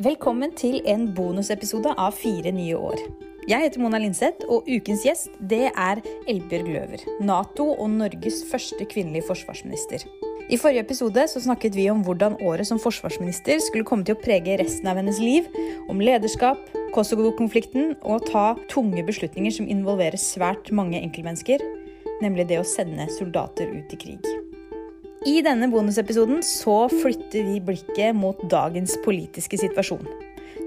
Velkommen til en bonusepisode av Fire nye år. Jeg heter Mona Linseth, og ukens gjest det er Elbjørg Løver. Nato og Norges første kvinnelige forsvarsminister. I forrige episode så snakket vi om hvordan året som forsvarsminister skulle komme til å prege resten av hennes liv, om lederskap, Kosovo-konflikten og ta tunge beslutninger som involverer svært mange enkeltmennesker, nemlig det å sende soldater ut i krig. I denne bonusepisoden så flytter vi blikket mot dagens politiske situasjon.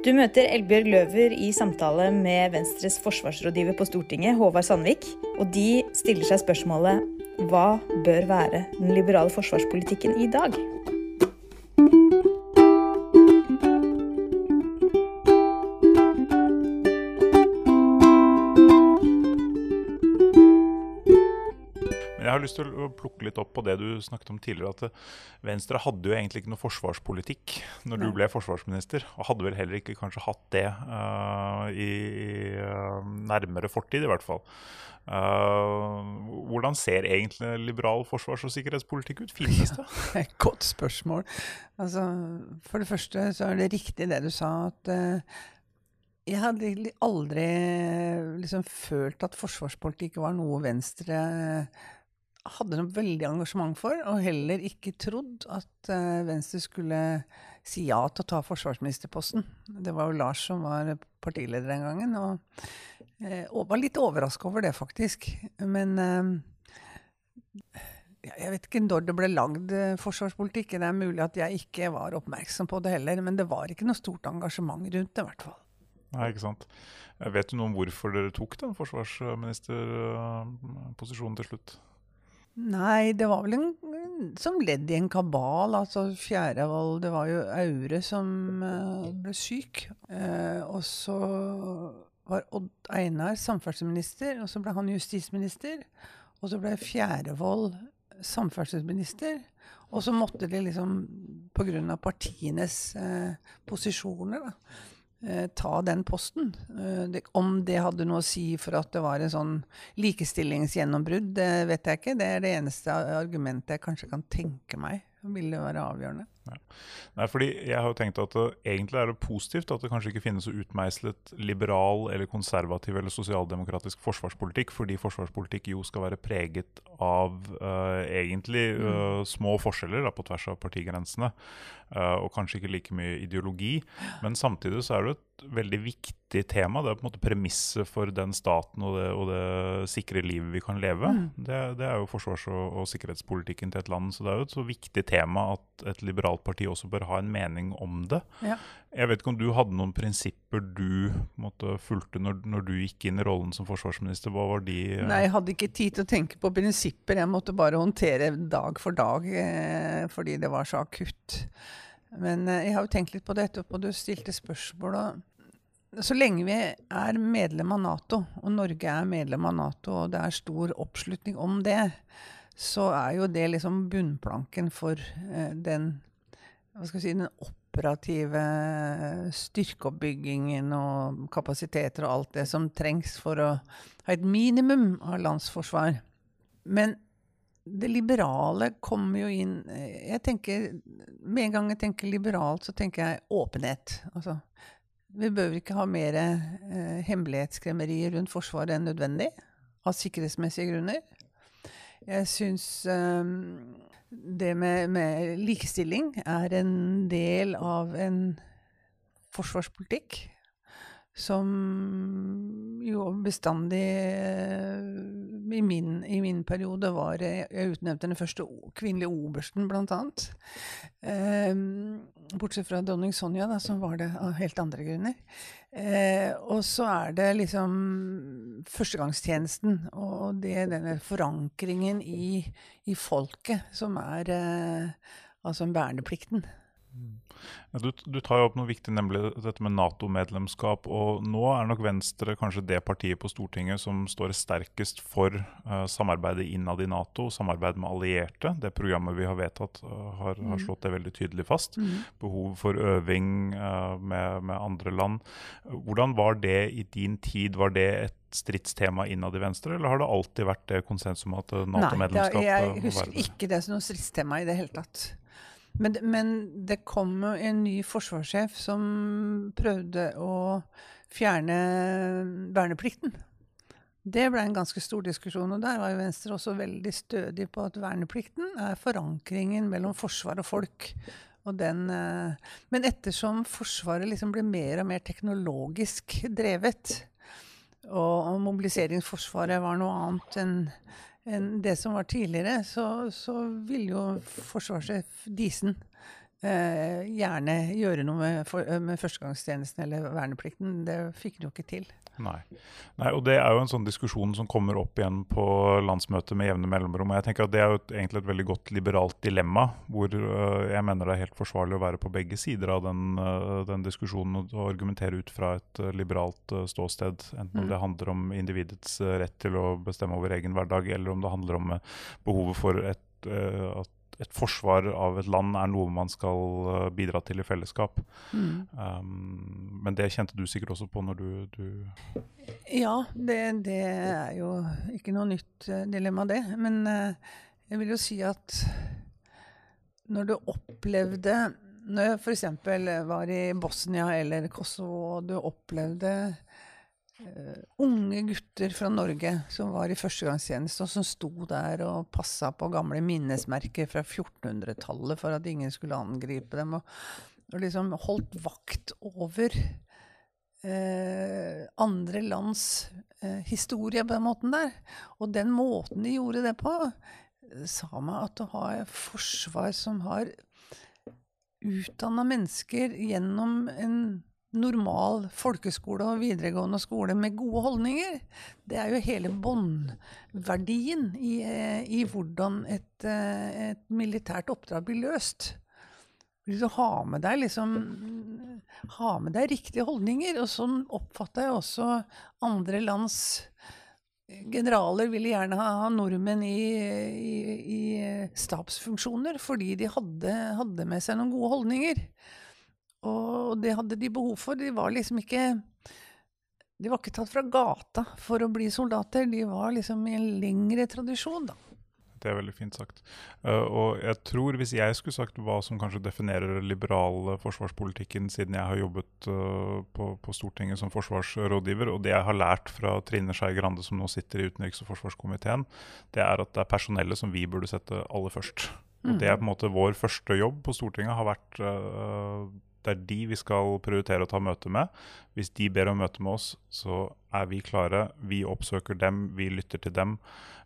Du møter Elbjørg Løver i samtale med Venstres forsvarsrådgiver på Stortinget, Håvard Sandvik, og de stiller seg spørsmålet hva bør være den liberale forsvarspolitikken i dag? Jeg har lyst til å plukke litt opp på det du snakket om tidligere. At eh, Venstre hadde jo egentlig ikke noe forsvarspolitikk når du ble forsvarsminister. Og hadde vel heller ikke kanskje hatt det uh, i, i uh, nærmere fortid, i hvert fall. Uh, hvordan ser egentlig liberal forsvars- og sikkerhetspolitikk ut? Finnes det? Ja, godt spørsmål. Altså, for det første så er det riktig det du sa, at jeg hadde aldri liksom følt at forsvarspolitikk var noe Venstre hadde noe veldig engasjement for, og heller ikke trodd at uh, Venstre skulle si ja til å ta forsvarsministerposten. Det var jo Lars som var partileder den gangen, og, uh, og var litt overraska over det, faktisk. Men uh, jeg vet ikke når det ble lagd forsvarspolitikk. Det er mulig at jeg ikke var oppmerksom på det heller, men det var ikke noe stort engasjement rundt det, i hvert fall. Nei, ikke sant. Vet du noe om hvorfor dere tok den forsvarsministerposisjonen til slutt? Nei, det var vel en, som ledd i en kabal. Altså Fjærevoll Det var jo Aure som uh, ble syk. Uh, og så var Odd Einar samferdselsminister, og så ble han justisminister. Og så ble Fjærevoll samferdselsminister. Og så måtte de liksom, pga. partienes uh, posisjoner, da, Eh, ta den posten. Eh, om det hadde noe å si for at det var en sånn likestillingsgjennombrudd, det vet jeg ikke. Det er det eneste argumentet jeg kanskje kan tenke meg ville være avgjørende. Ja. Nei, fordi jeg har jo tenkt at det, Egentlig er det positivt at det kanskje ikke finnes så utmeislet liberal eller konservativ eller sosialdemokratisk forsvarspolitikk, fordi forsvarspolitikk jo skal være preget av uh, egentlig uh, små forskjeller da, på tvers av partigrensene. Uh, og kanskje ikke like mye ideologi. Men samtidig så er det et veldig viktig tema. Det er på en måte premisset for den staten og det, og det sikre livet vi kan leve. Mm. Det, det, er jo forsvars- og, og sikkerhetspolitikken til et land. Så det er jo et så viktig tema at et liberalt liberalt parti også bør ha en mening om det. Ja. Jeg vet ikke om du hadde noen prinsipper du måtte, fulgte når, når, du gikk inn i rollen som forsvarsminister? Hva var de uh... Nei, jeg hadde ikke tid til å tenke på prinsipper. Jeg måtte bare håndtere dag for dag eh, fordi det var så akutt. Men eh, jeg har jo tenkt litt på det etterpå. Du stilte spørsmål. Så lenge vi er medlem av Nato, og Norge er medlem av Nato, og det er stor oppslutning om det, så er jo det liksom bunnplanken for eh, den hva skal si, den operative styrkeoppbyggingen og kapasiteter og alt det som trengs for å ha et minimum av landsforsvar. Men det liberale kommer jo inn jeg tenker, Med en gang jeg tenker liberalt, så tenker jeg åpenhet. Altså, vi bør ikke ha mer eh, hemmelighetsskremmerier rundt Forsvaret enn nødvendig. Av sikkerhetsmessige grunner. Jeg syns um, det med, med, likestilling er en del av en forsvarspolitikk som jo bestandig i min, i min periode var Jeg utnevnte den første kvinnelige obersten, blant annet. Um, bortsett fra dronning Sonja, da, som var det av helt andre grunner. Eh, og så er det liksom førstegangstjenesten og det, denne forankringen i, i folket som er eh, altså verneplikten. Ja, du, du, tar jo opp noe viktig, nemlig dette med Nato-medlemskap. og Nå er nok Venstre kanskje det partiet på Stortinget som står sterkest for uh, samarbeidet innad i Nato, samarbeid med allierte. Det programmet vi har vedtatt, uh, har, har, mm. slått det veldig tydelig fast. Mm. Behov for øving uh, med, med, andre land. Hvordan var det i din tid? Var det et stridstema innad i Venstre, eller har det alltid vært det konsensumet at Nato-medlemskap Nei, jeg husker ikke det som noe stridstema i det hele tatt. Men, men det kom en ny forsvarssjef som prøvde å fjerne verneplikten. Det ble en ganske stor diskusjon, og der var jo Venstre også veldig stødig på at verneplikten er forankringen mellom forsvar og folk. Og den, eh, men ettersom Forsvaret liksom ble mer og mer teknologisk drevet, og mobiliseringsforsvaret var noe annet enn enn det som var tidligere, så, så ville jo forsvarssjef Disen eh, gjerne gjøre noe med, for, med førstegangstjenesten eller verneplikten. Det fikk han jo ikke til. Nei. Nei. og Det er jo en sånn diskusjon som kommer opp igjen på landsmøtet med jevne mellomrom. og jeg tenker at Det er jo et, egentlig et veldig godt liberalt dilemma, hvor uh, jeg mener det er helt forsvarlig å være på begge sider av den, uh, den diskusjonen og, argumentere ut fra et uh, liberalt ståsted. Enten mm. det handler om individets rett til å bestemme over egen hverdag, eller om det handler om behovet for et, at et forsvar av et land er noe man skal eh, bidra til i fellesskap. Mm. Um, men det kjente du sikkert også på når du, du Ja, det, det, er jo ikke noe nytt uh, dilemma, det. Men uh, jeg vil jo si at når du opplevde Når jeg f.eks. var i Bosnia eller Kosovo, og du opplevde unge gutter fra Norge som var i førstegangstjeneste, og som sto der og passa på gamle minnesmerker fra 1400-tallet for at ingen skulle angripe dem, og, og liksom holdt vakt over eh, andre lands eh, historie på den måten der. Og den måten de gjorde det på, sa meg at å ha et forsvar som har utdanna mennesker gjennom en normal folkeskole og videregående skole med gode holdninger. Det er jo hele båndverdien i, eh, i, hvordan et, eh, et, militært oppdrag blir løst. Du ha med deg liksom Ha med deg riktige holdninger. Og sånn oppfatter jeg også andre lands generaler ville gjerne ha, nordmenn i, i, i, stabsfunksjoner fordi de hadde, hadde med seg noen gode holdninger. Og det hadde de behov for. De var liksom ikke De var ikke tatt fra gata for å bli soldater. De var liksom i en lengre tradisjon, da. Det er veldig fint sagt. Uh, og jeg tror hvis jeg skulle sagt hva som kanskje definerer liberal forsvarspolitikken, siden jeg har jobbet uh, på, på, Stortinget som forsvarsrådgiver, og det jeg har lært fra Trine Skei Grande, som nå sitter i utenriks- og forsvarskomiteen, det er at det er personellet som vi burde sette aller først. Og Det er på en måte vår første jobb på Stortinget, har vært uh, det er de vi skal prioritere å ta møte med. Hvis de ber om møte med oss, så er vi klare. Vi oppsøker dem, vi lytter til dem.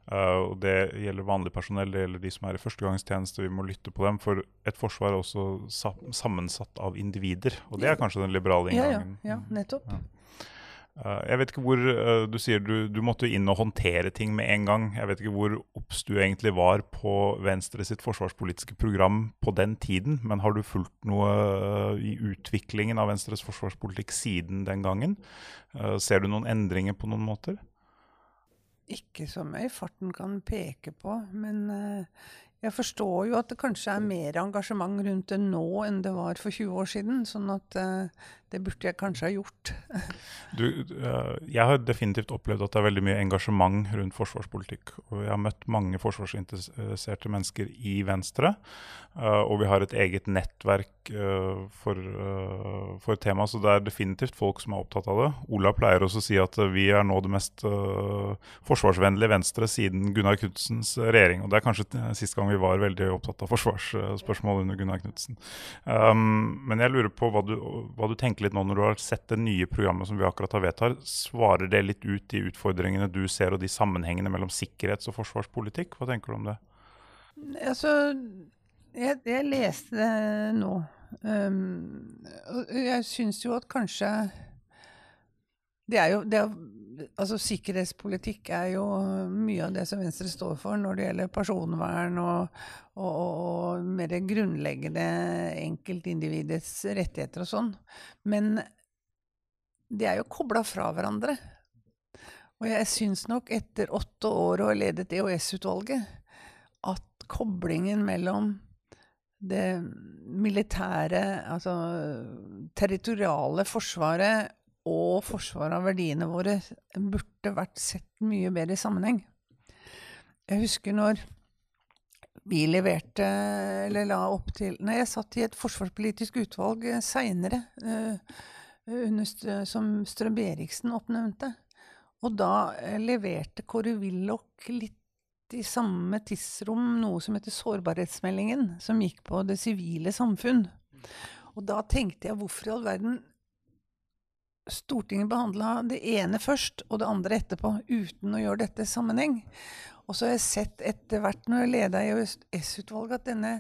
Uh, og Det gjelder vanlig personell, det gjelder de som er i førstegangstjeneste. Vi må lytte på dem. For et forsvar er også sammensatt av individer. Og det er kanskje den liberale inngangen. Ja, ja, ja nettopp. Ja. Uh, jeg vet ikke hvor uh, Du sier du, du, måtte inn og håndtere ting med en gang. Jeg vet ikke hvor obs du egentlig var på Venstre sitt forsvarspolitiske program på den tiden. Men har du fulgt noe uh, i utviklingen av Venstres forsvarspolitikk siden den gangen? ser du noen endringer på noen måter? Ikke som jeg i farten kan peke på, men jeg forstår jo at det kanskje er mer engasjement rundt det nå enn det var for 20 år siden. Sånn at det burde jeg kanskje ha gjort. du, uh, jeg har definitivt opplevd at det er veldig mye engasjement rundt forsvarspolitikk. Og jeg har møtt mange forsvarsinteresserte mennesker i Venstre. Uh, og vi har et eget nettverk uh, for, for temaet, så det er definitivt folk som er opptatt av det. Ola pleier også å si at vi er nå det mest forsvarsvennlige Venstre siden Gunnar Knudsens regjering. Og det er kanskje sist gang vi var veldig opptatt av forsvarsspørsmål under Gunnar Knudsen. Men jeg lurer på hva du, hva du tenker tenke litt nå når du har sett det nye programmet som vi akkurat har vedtatt, svarer det litt ut de utfordringene du ser og de sammenhengene mellom sikkerhets- og forsvarspolitikk? Hva tenker du om det? Altså, jeg, jeg leste det nå. Um, og jeg syns jo at kanskje Det er jo det er, altså Sikkerhetspolitikk er jo mye av det som Venstre står for når det gjelder personvern og, og, og mer grunnleggende enkeltindividets rettigheter og sånn. Men de er jo kobla fra hverandre. Og jeg syns nok etter åtte år ha ledet EOS-utvalget at koblingen mellom det militære, altså territoriale forsvaret og forsvaret av verdiene våre burde vært sett mye bedre i sammenheng. Jeg husker når vi leverte, eller la opp til Nei, jeg satt i et forsvarspolitisk utvalg eh, seinere, uh, som Strøm-Eriksen oppnevnte. Og da uh, leverte Kåre Willoch litt i samme tidsrom noe som heter Sårbarhetsmeldingen, som gikk på det sivile samfunn. Og da tenkte jeg hvorfor i all verden Stortinget behandla det ene først og det andre etterpå, uten å gjøre dette i sammenheng. Og så har jeg sett etter hvert når jeg leda EØS-utvalget, at denne,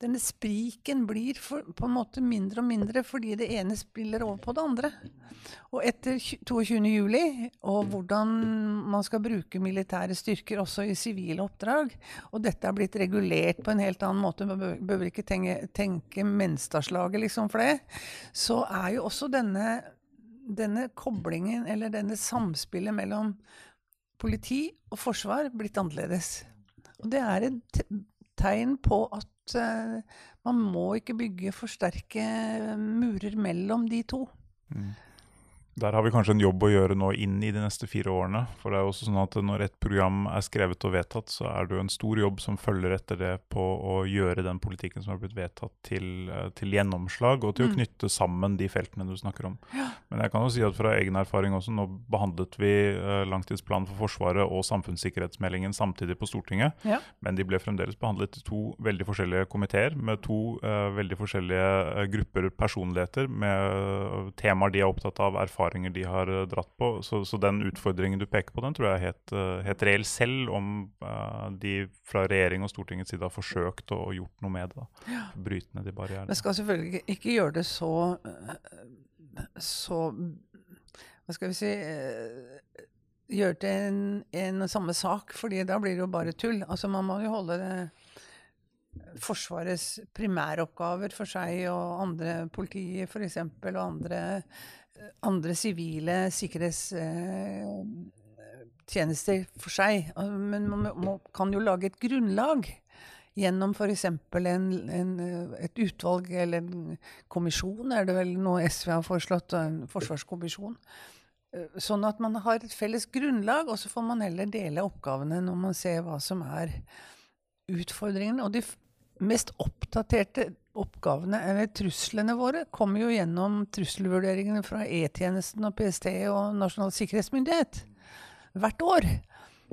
denne, spriken blir for, på en måte mindre og mindre fordi det ene spiller over på det andre. Og etter 22.07. og hvordan man skal bruke militære styrker også i sivile oppdrag, og dette er blitt regulert på en helt annen måte, man behøver ikke tenke, tenke Menstadslaget liksom for det, så er jo også denne denne koblingen, eller denne samspillet mellom politi og forsvar blitt annerledes. Og det er et tegn på at uh, man må ikke bygge for sterke murer mellom de to. Mm. Der har vi kanskje en jobb å gjøre nå inn i de neste fire årene. For det er jo også sånn at når et program er skrevet og vedtatt, så er det jo en stor jobb som følger etter det på å gjøre den politikken som har blitt vedtatt, til, eh, til gjennomslag, og til mm. å knytte sammen de feltene du snakker om. Ja. Men jeg kan jo si at fra egen erfaring også, nå behandlet vi uh, langtidsplanen for Forsvaret og samfunnssikkerhetsmeldingen samtidig på Stortinget, ja. men de ble fremdeles behandlet i to veldig forskjellige komiteer, med to uh, veldig forskjellige grupper personligheter, med temaer de er opptatt av, erfaring erfaringer de har eh, dratt på. Så, så, den utfordringen du peker på, den tror jeg er helt, eh, helt reell, selv om uh, de fra regjering og Stortingets side har forsøkt å, gjort noe med det. Da. Bryte ned de barrierene. Men skal selvfølgelig ikke gjøre det så, så Hva skal vi si Gjøre det en, en samme sak, fordi da blir det jo bare tull. Altså Man må jo holde det Forsvarets primæroppgaver for seg og andre politiet f.eks. og andre andre sivile sikkerhetstjenester for seg. Men man kan jo lage et grunnlag gjennom f.eks. et utvalg eller en kommisjon, er det vel noe SV har foreslått, en forsvarskommisjon. Sånn at man har et felles grunnlag, og så får man heller dele oppgavene når man ser hva som er utfordringene. Og de mest oppdaterte oppgavene, eller truslene våre, kommer jo gjennom trusselvurderingene fra E-tjenesten og PST og Nasjonal sikkerhetsmyndighet hvert år.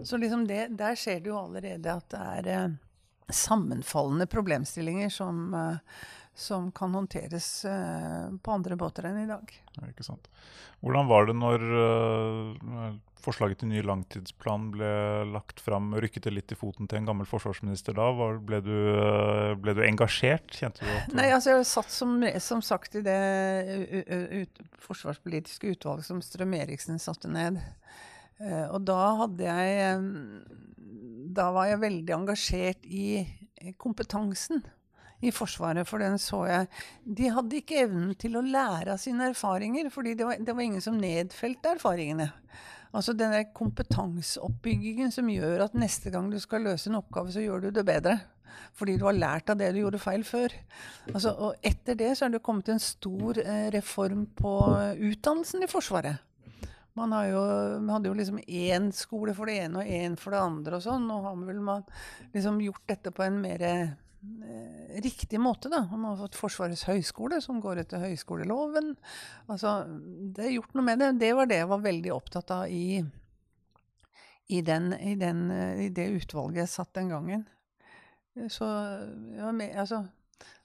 Så liksom det, der ser du jo allerede at det er eh, sammenfallende problemstillinger som, eh, som kan håndteres eh, på andre båter enn i dag. Ja, ikke sant. Hvordan var det når uh, forslaget til ny langtidsplan ble lagt fram? Rykket det litt i foten til en gammel forsvarsminister da? Ble, du, uh, ble, du, engasjert? Kjente du at Nei, altså jeg satt som, som sagt i det ut, forsvarspolitiske utvalget som Strøm-Eriksen satte ned. Og da hadde jeg Da var jeg veldig engasjert i kompetansen i Forsvaret, for den så jeg De hadde ikke evnen til å lære av sine erfaringer, fordi det var, det var ingen som nedfelte erfaringene. Altså den der kompetanseoppbyggingen som gjør at neste gang du skal løse en oppgave, så gjør du det bedre. Fordi du har lært av det du gjorde feil før. Altså, og etter det så er det kommet en stor eh, reform på utdannelsen i Forsvaret. Man, jo, man, hadde jo liksom én skole for det ene og én for det andre og sånn. Nå har man vel man liksom gjort dette på en mer Eh, riktig måte. da. Man har fått Forsvarets høgskole, som går etter høyskoleloven. Altså, det er gjort noe med det. Det var det jeg var veldig opptatt av i, i, den, i, den, i det utvalget jeg satt den gangen. Så ja, med, altså,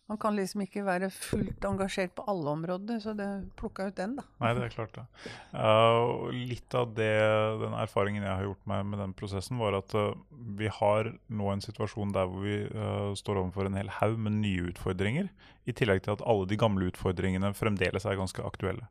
man kan liksom ikke være fullt engasjert på alle områder, så det plukka ut den, da. Nei, det er klart det. Uh, litt av det, den erfaringen jeg har gjort meg med den prosessen, var at uh, vi har nå en situasjon der hvor vi uh, står overfor en hel haug med nye utfordringer, i tillegg til at alle de gamle utfordringene fremdeles er ganske aktuelle.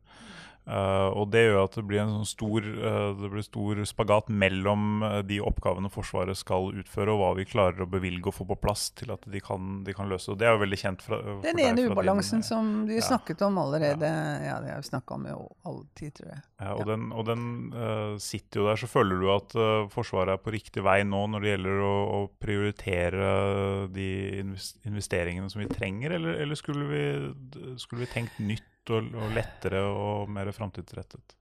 Uh, og Det gjør at det blir en sånn stor, uh, det blir stor spagat mellom uh, de oppgavene Forsvaret skal utføre, og hva vi klarer å bevilge og få på plass til at de kan, de kan løse. Og Det er jo veldig kjent fra, Den ene ubalansen som vi ja. snakket om allerede. Ja, ja det har vi snakka om i all tid, tror jeg. Ja, Og den, og den sitter jo der. Så føler du at Forsvaret er på riktig vei nå når det gjelder å, å prioritere de investeringene som vi trenger, eller, eller skulle, vi, skulle vi tenkt nytt? Og, og lettere og mer framtidsrettet?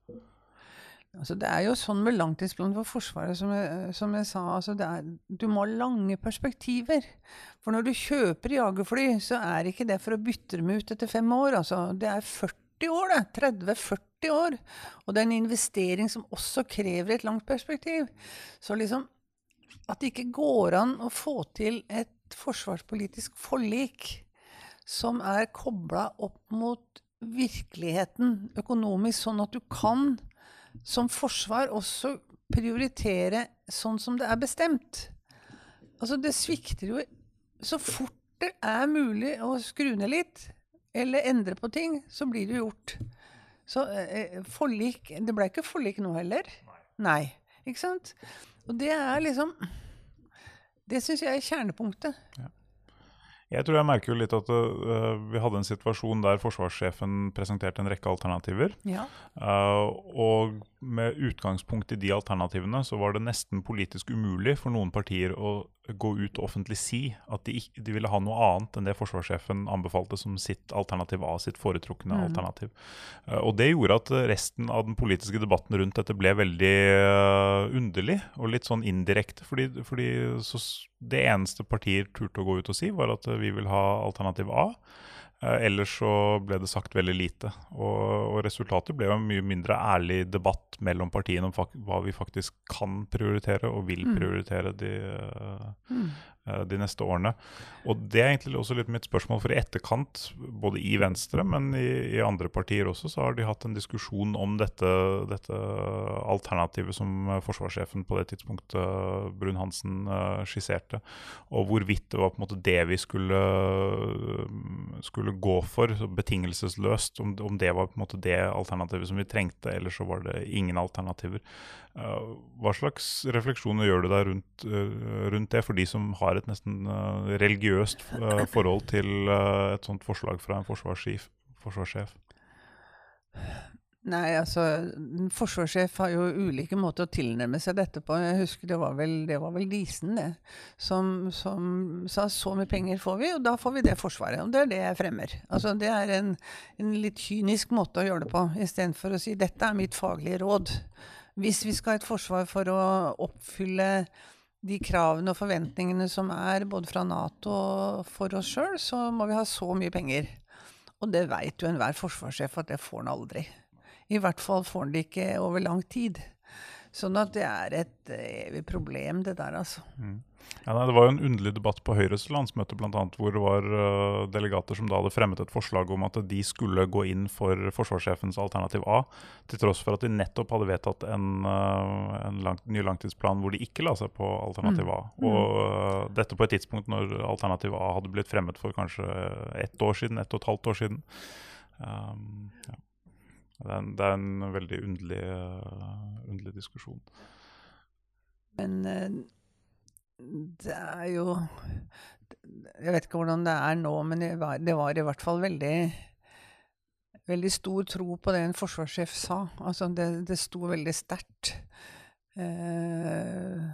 Altså, det er jo sånn med langtidsplanen for Forsvaret, som jeg, som jeg sa. Altså, er, du må ha lange perspektiver. For når du kjøper jagerfly, så er ikke det for å bytte dem ut etter fem år. Altså, det er 40 år, det. 30-40 år. Og det er en investering som også krever et langt perspektiv. Så liksom at det ikke går an å få til et forsvarspolitisk forlik som er kobla opp mot virkeligheten økonomisk, sånn at du kan som forsvar også prioritere sånn som det er bestemt. Altså, det svikter jo Så fort det er mulig å skru ned litt, eller endre på ting, så blir det gjort. Så eh, forlik Det ble ikke forlik nå heller. Nei. Ikke sant? Og det er liksom Det syns jeg er kjernepunktet. Ja. Jeg tror jeg merker jo litt at uh, vi hadde en situasjon der forsvarssjefen presenterte en rekke alternativer. Ja. Uh, og med utgangspunkt i de alternativene så var det nesten politisk umulig for noen partier å gå ut og offentlig si at de, de ville ha noe annet enn det forsvarssjefen anbefalte som sitt alternativ A, sitt foretrukne mm. alternativ. Uh, og det gjorde at resten av den politiske debatten rundt dette ble veldig underlig og litt sånn indirekte. fordi, fordi så det eneste partier turte å gå ut og si, var at vi vil ha alternativ A. Eh, ellers så ble det sagt veldig lite. Og, og, resultatet ble jo en mye mindre ærlig debatt mellom partiene om hva vi faktisk kan prioritere og vil mm. prioritere de, mm. Eh, de neste årene. Og Det er egentlig også litt mitt spørsmål, for i etterkant, både i Venstre, men i, i andre partier også, så har de hatt en diskusjon om dette, dette alternativet som forsvarssjefen på det tidspunktet Brun-Hansen uh, skisserte, og hvorvidt det var på en måte det vi skulle, skulle gå for, betingelsesløst, om, om, det var på en måte det alternativet som vi trengte, eller så var det ingen alternativer. Uh, hva slags refleksjoner gjør du deg rundt, uh, rundt det, for de som har et nesten uh, religiøst forhold til et sånt forslag fra en forsvarssjef? Nei, altså En forsvarssjef har jo ulike måter å tilnærme seg dette på. Jeg husker Det var vel, det var vel Disen det, som, som, sa så mye penger får vi, og da får vi det Forsvaret. Og det er det jeg fremmer. Altså Det er en, en litt kynisk måte å gjøre det på, istedenfor å si dette er mitt faglige råd. Hvis vi skal ha et forsvar for å oppfylle de kravene og forventningene som er både fra Nato og for oss sjøl, så må vi ha så mye penger. Og det veit jo enhver forsvarssjef at det får han aldri. I hvert fall får han det ikke over lang tid. Sånn at det er et evig problem, det der, altså. Mm. Ja, nei, det var jo en underlig debatt på Høyres landsmøte blant annet, hvor det var uh, delegater som da hadde fremmet et forslag om at de skulle gå inn for forsvarssjefens alternativ A, til tross for at de nettopp hadde vedtatt en, uh, en lang, ny langtidsplan hvor de ikke la seg på alternativ A. Mm. Og uh, dette på et tidspunkt når alternativ A hadde blitt fremmet for kanskje ett år siden, ett og et halvt år siden. Um, ja. det, er en, det, er en, veldig underlig, underlig diskusjon. Men det er jo Jeg vet ikke hvordan det er nå, men det var, det var i hvert fall veldig veldig stor tro på det en forsvarssjef sa. Altså, det, det sto veldig sterkt. Eh,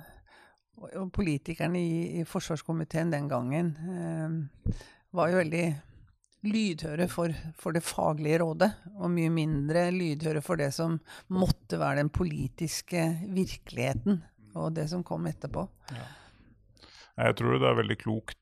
og politikerne i, i, forsvarskomiteen den gangen eh, var jo veldig lydhøre for, for, det faglige rådet, og mye mindre lydhøre for det som måtte være den politiske virkeligheten, og det som kom etterpå. Ja. Jeg tror det er veldig klokt,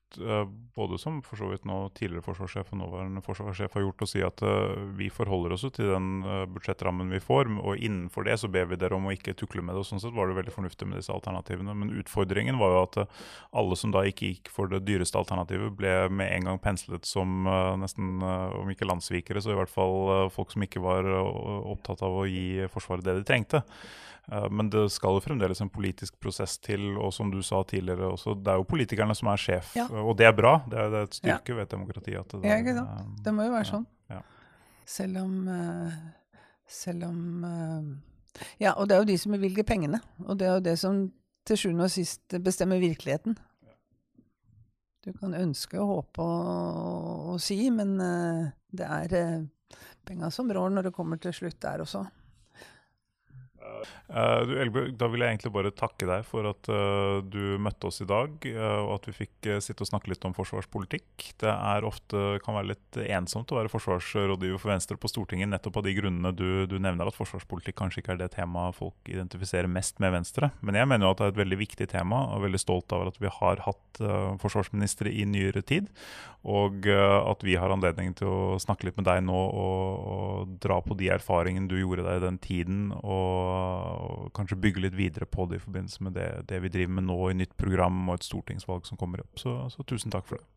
både som for så vidt nå tidligere forsvarssjef og nåværende forsvarssjef har gjort, å si at eh, vi forholder oss til den eh, budsjettrammen vi får, og innenfor det så ber vi dere om å ikke tukle med det. og Sånn sett var det veldig fornuftig med disse alternativene. Men utfordringen var jo at alle som da ikke gikk for det dyreste alternativet, ble med en gang penslet som nesten, om ikke landssvikere, så i hvert fall folk som ikke var opptatt av å gi Forsvaret det de trengte. Eh, men det skal jo fremdeles en politisk prosess til, og som du sa tidligere også, det er jo politikerne som er sjef. Ja. Og det er bra, det er, det er et styrke ved et demokrati. At det, ja, ikke sant. Eh, det må jo være sånn. Selv om uh, Selv om uh, Ja, og det er jo de som bevilger pengene. Og det er jo det som til sjuende og sist bestemmer virkeligheten. Du kan ønske og håpe og, og si, men det er penga som rår når det kommer til slutt der også. Uh, du, Elbjørg, da vil jeg egentlig bare takke deg for at uh, du møtte oss i dag, uh, og at vi fikk sitte og snakke litt om forsvarspolitikk. Det er ofte kan være litt ensomt å være forsvarsrådgiver for Venstre på Stortinget, nettopp av de grunnene du, du, nevner, at forsvarspolitikk kanskje ikke er det temaet folk identifiserer mest med Venstre. Men jeg mener jo at det er et veldig viktig tema, og er veldig stolt over at vi har hatt forsvarsministre i nyere tid. Og at vi har anledning til å snakke litt med deg nå og, og dra på de erfaringene du gjorde deg i den tiden. og og kanskje bygge litt videre på det i forbindelse med det, det, vi driver med nå i nytt program og et stortingsvalg som kommer opp. Så, så, tusen takk for det.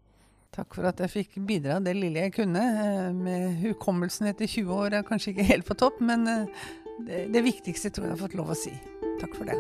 Takk for at jeg fikk bidra det lille jeg kunne. Eh, med hukommelsen etter 20 år er kanskje ikke helt på topp, men eh, det, det viktigste tror jeg jeg har fått lov å si. Takk for det.